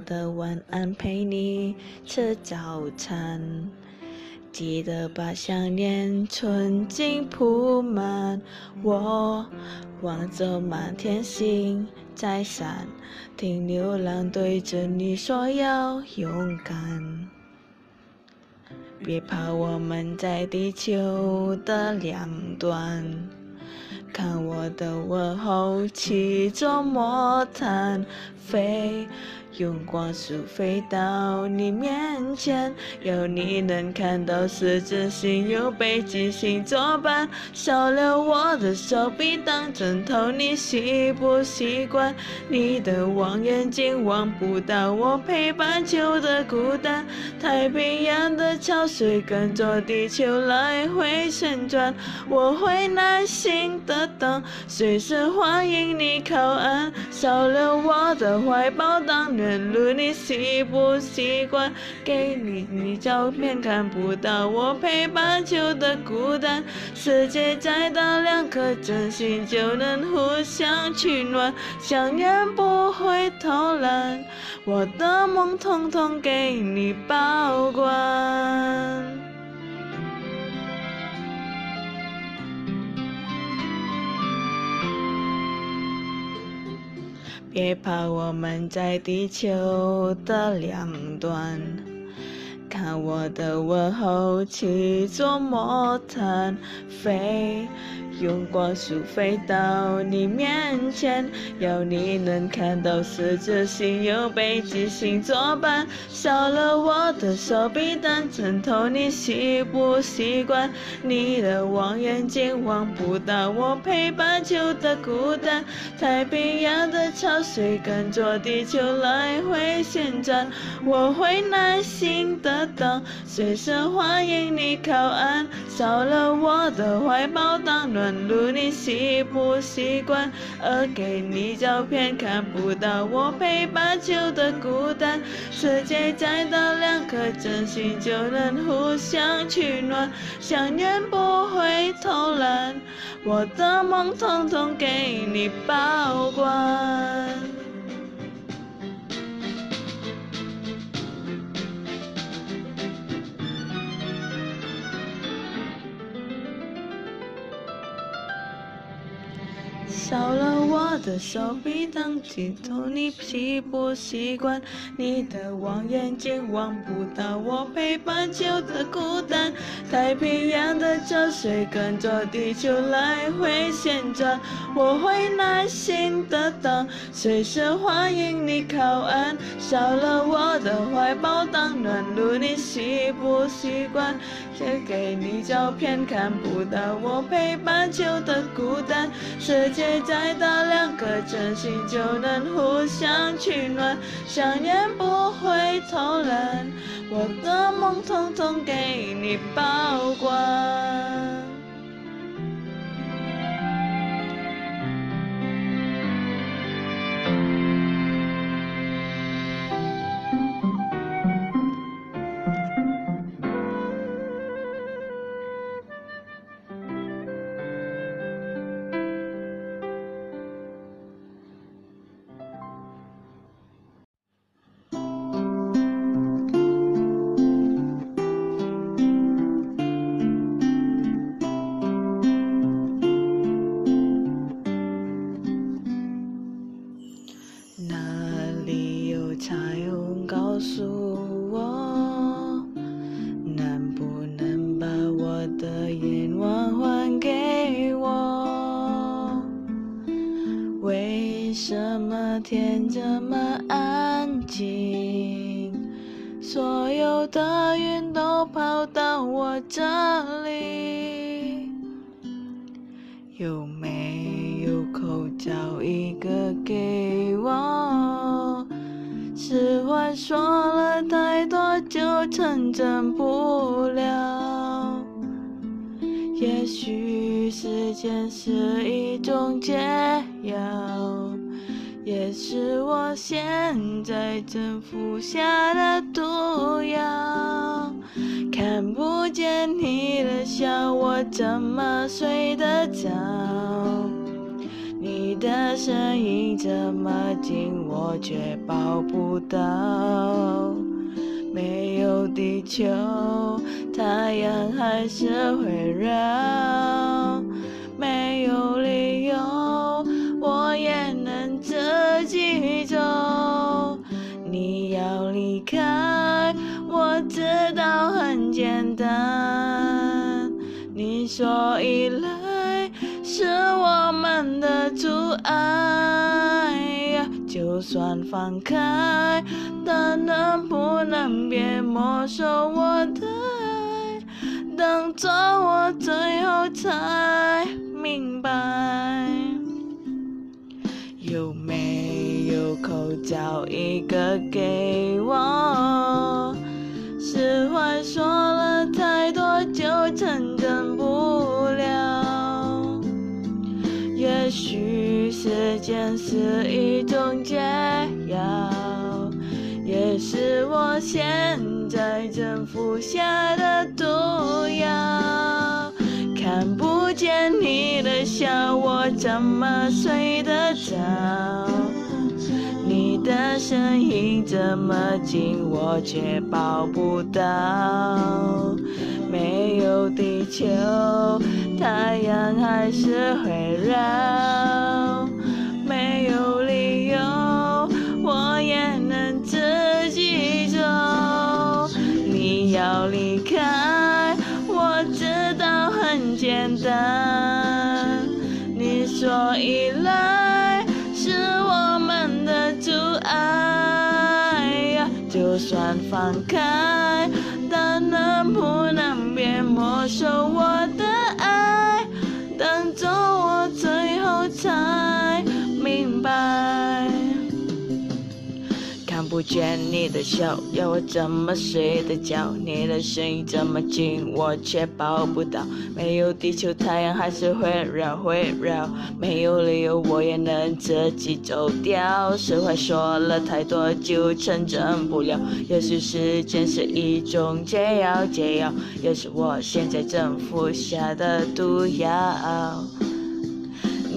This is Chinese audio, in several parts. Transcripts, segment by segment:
的晚安陪你吃早餐，记得把想念纯净铺满。我望着满天星在闪，听牛郎对着你说要勇敢。别怕，我们在地球的两端。看我的问候，骑着魔毯飞。用光速飞到你面前，有你能看到十字星，有北极星作伴。少了我的手臂当枕头，你习不习惯？你的望远镜望不到我北半球的孤单。太平洋的潮水跟着地球来回旋转，我会耐心的等，随时欢迎你靠岸。少了我的怀抱当暖路你习不习惯？给你你照片看不到我陪伴就的孤单。世界再大，两颗真心就能互相取暖。想念不会偷懒，我的梦统统给你保管。别怕，我们在地球的两端。看我的问候，骑着魔毯飞。用光速飞到你面前，要你能看到十字星，有北极星作伴。少了我的手臂当枕头，你习不习惯？你的望远镜望不到我北半球的孤单。太平洋的潮水跟着地球来回旋转，我会耐心的等，随时欢迎你靠岸。少了我的怀抱当暖。路你习不习惯？而给你照片看不到我陪伴就的孤单。世界再大，两颗真心就能互相取暖。想念不会偷懒，我的梦统统给你保管。少了我的手臂当镜头，你习不习惯？你的望远镜望不到我北半球的孤单。太平洋的潮水跟着地球来回旋转，我会耐心的等，随时欢迎你靠岸。少了我的怀抱当暖炉，你习不习惯？先给你照片看不到我北半球的孤单。世界再大，两颗真心就能互相取暖。想念不会偷懒，我的梦统统给你保管。所有的云都跑到我这里。有没有口罩一个给我？实话说了太多就成真不了。也许时间是一种解药。也是我现在正服下的毒药。看不见你的笑，我怎么睡得着？你的身影这么近，我却抱不到。没有地球，太阳还是会绕。我知道很简单。你说依赖是我们的阻碍，就算放开，但能不能别没收我的爱？当作我最后才明白，有没有口罩一个给我？现在正服下的毒药。看不见你的笑，我怎么睡得着？你的声音这么近，我却抱不到。没有地球，太阳还是会绕。要离开，我知道很简单。你说依赖是我们的阻碍，就算放开，但能不能别没收我不见你的笑，要我怎么睡得着？你的声音这么近，我却抱不到。没有地球，太阳还是会绕会绕。没有理由，我也能自己走掉。实话说了太多，就成真不了。也许时间是一种解药，解药也是我现在正服下的毒药。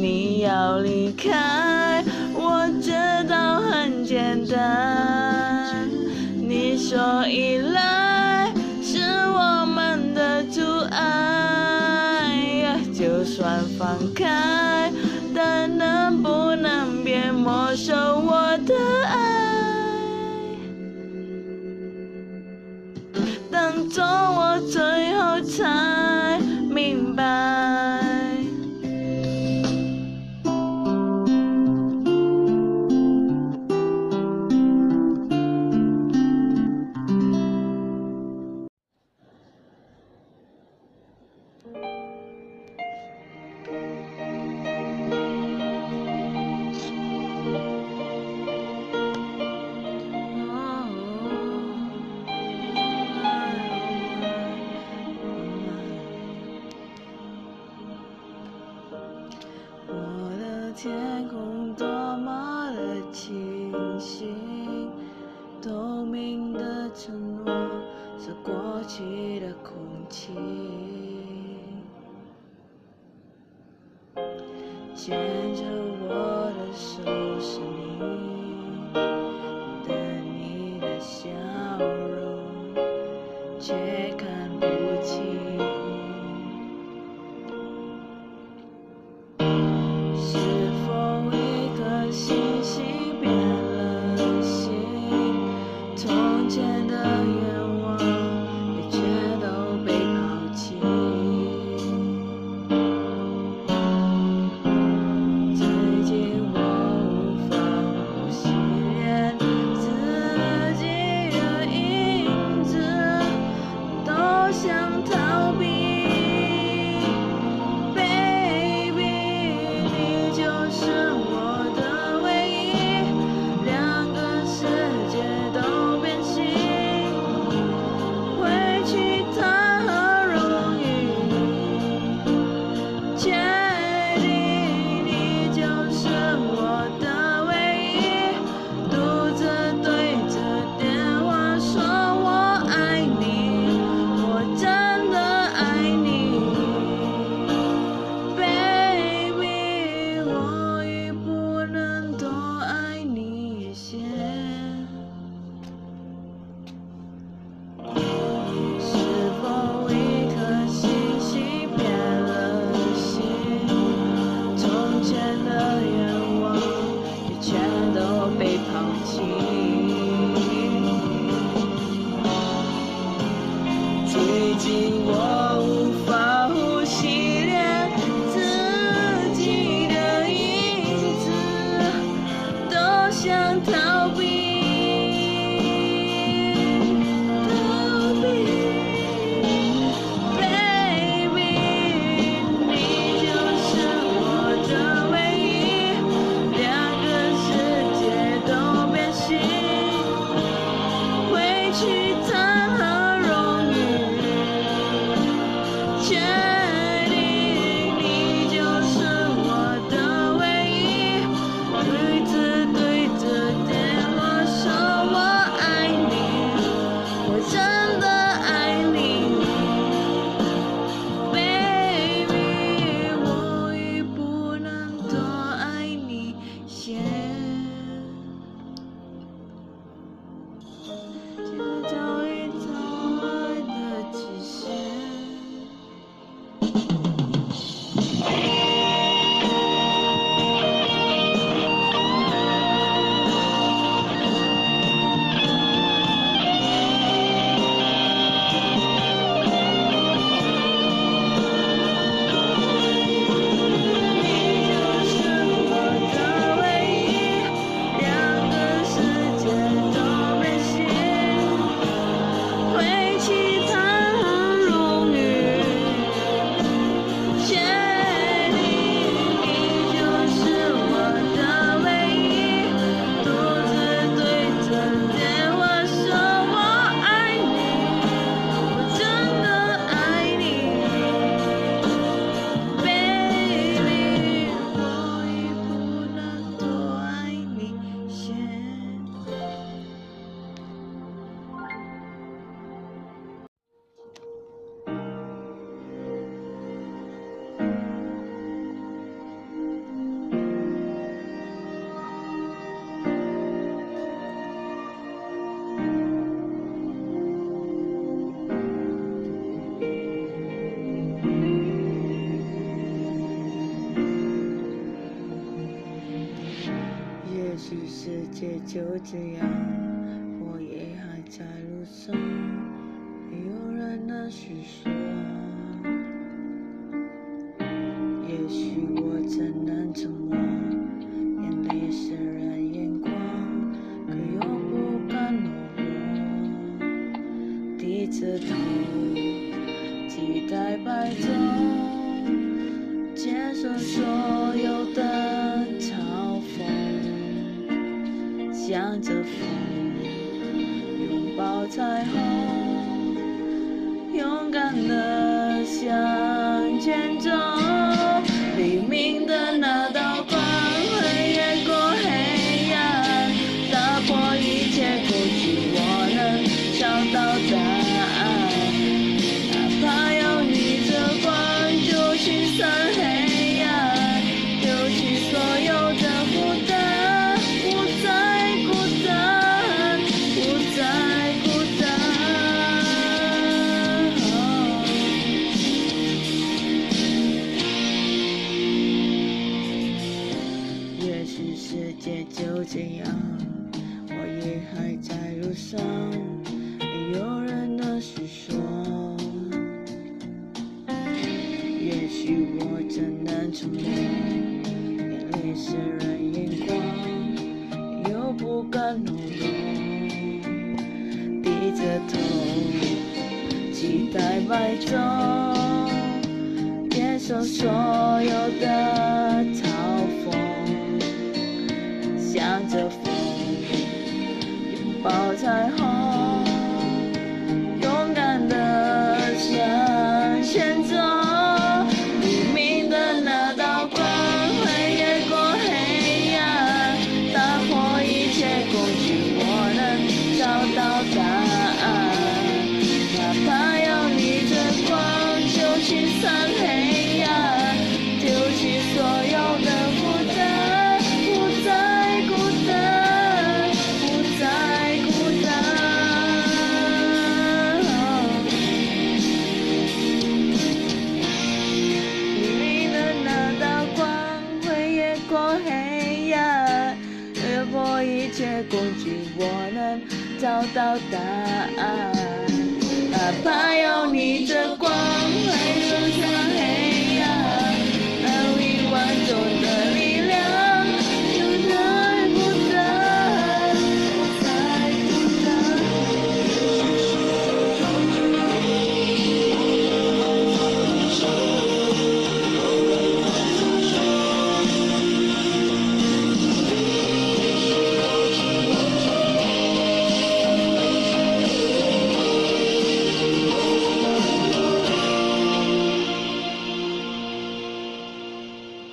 你要离开，我知道很简单。你说依赖是我们的阻碍，就算放开，但能不能别没收我的爱？等着我最后才明白。天空多么的清晰，透明的承诺是过去的空气，牵着我的手是你，但你的笑容却看不清。逃避。Nation. 也就这样我也还在路上没有人能诉说也许我只能沉默眼泪湿润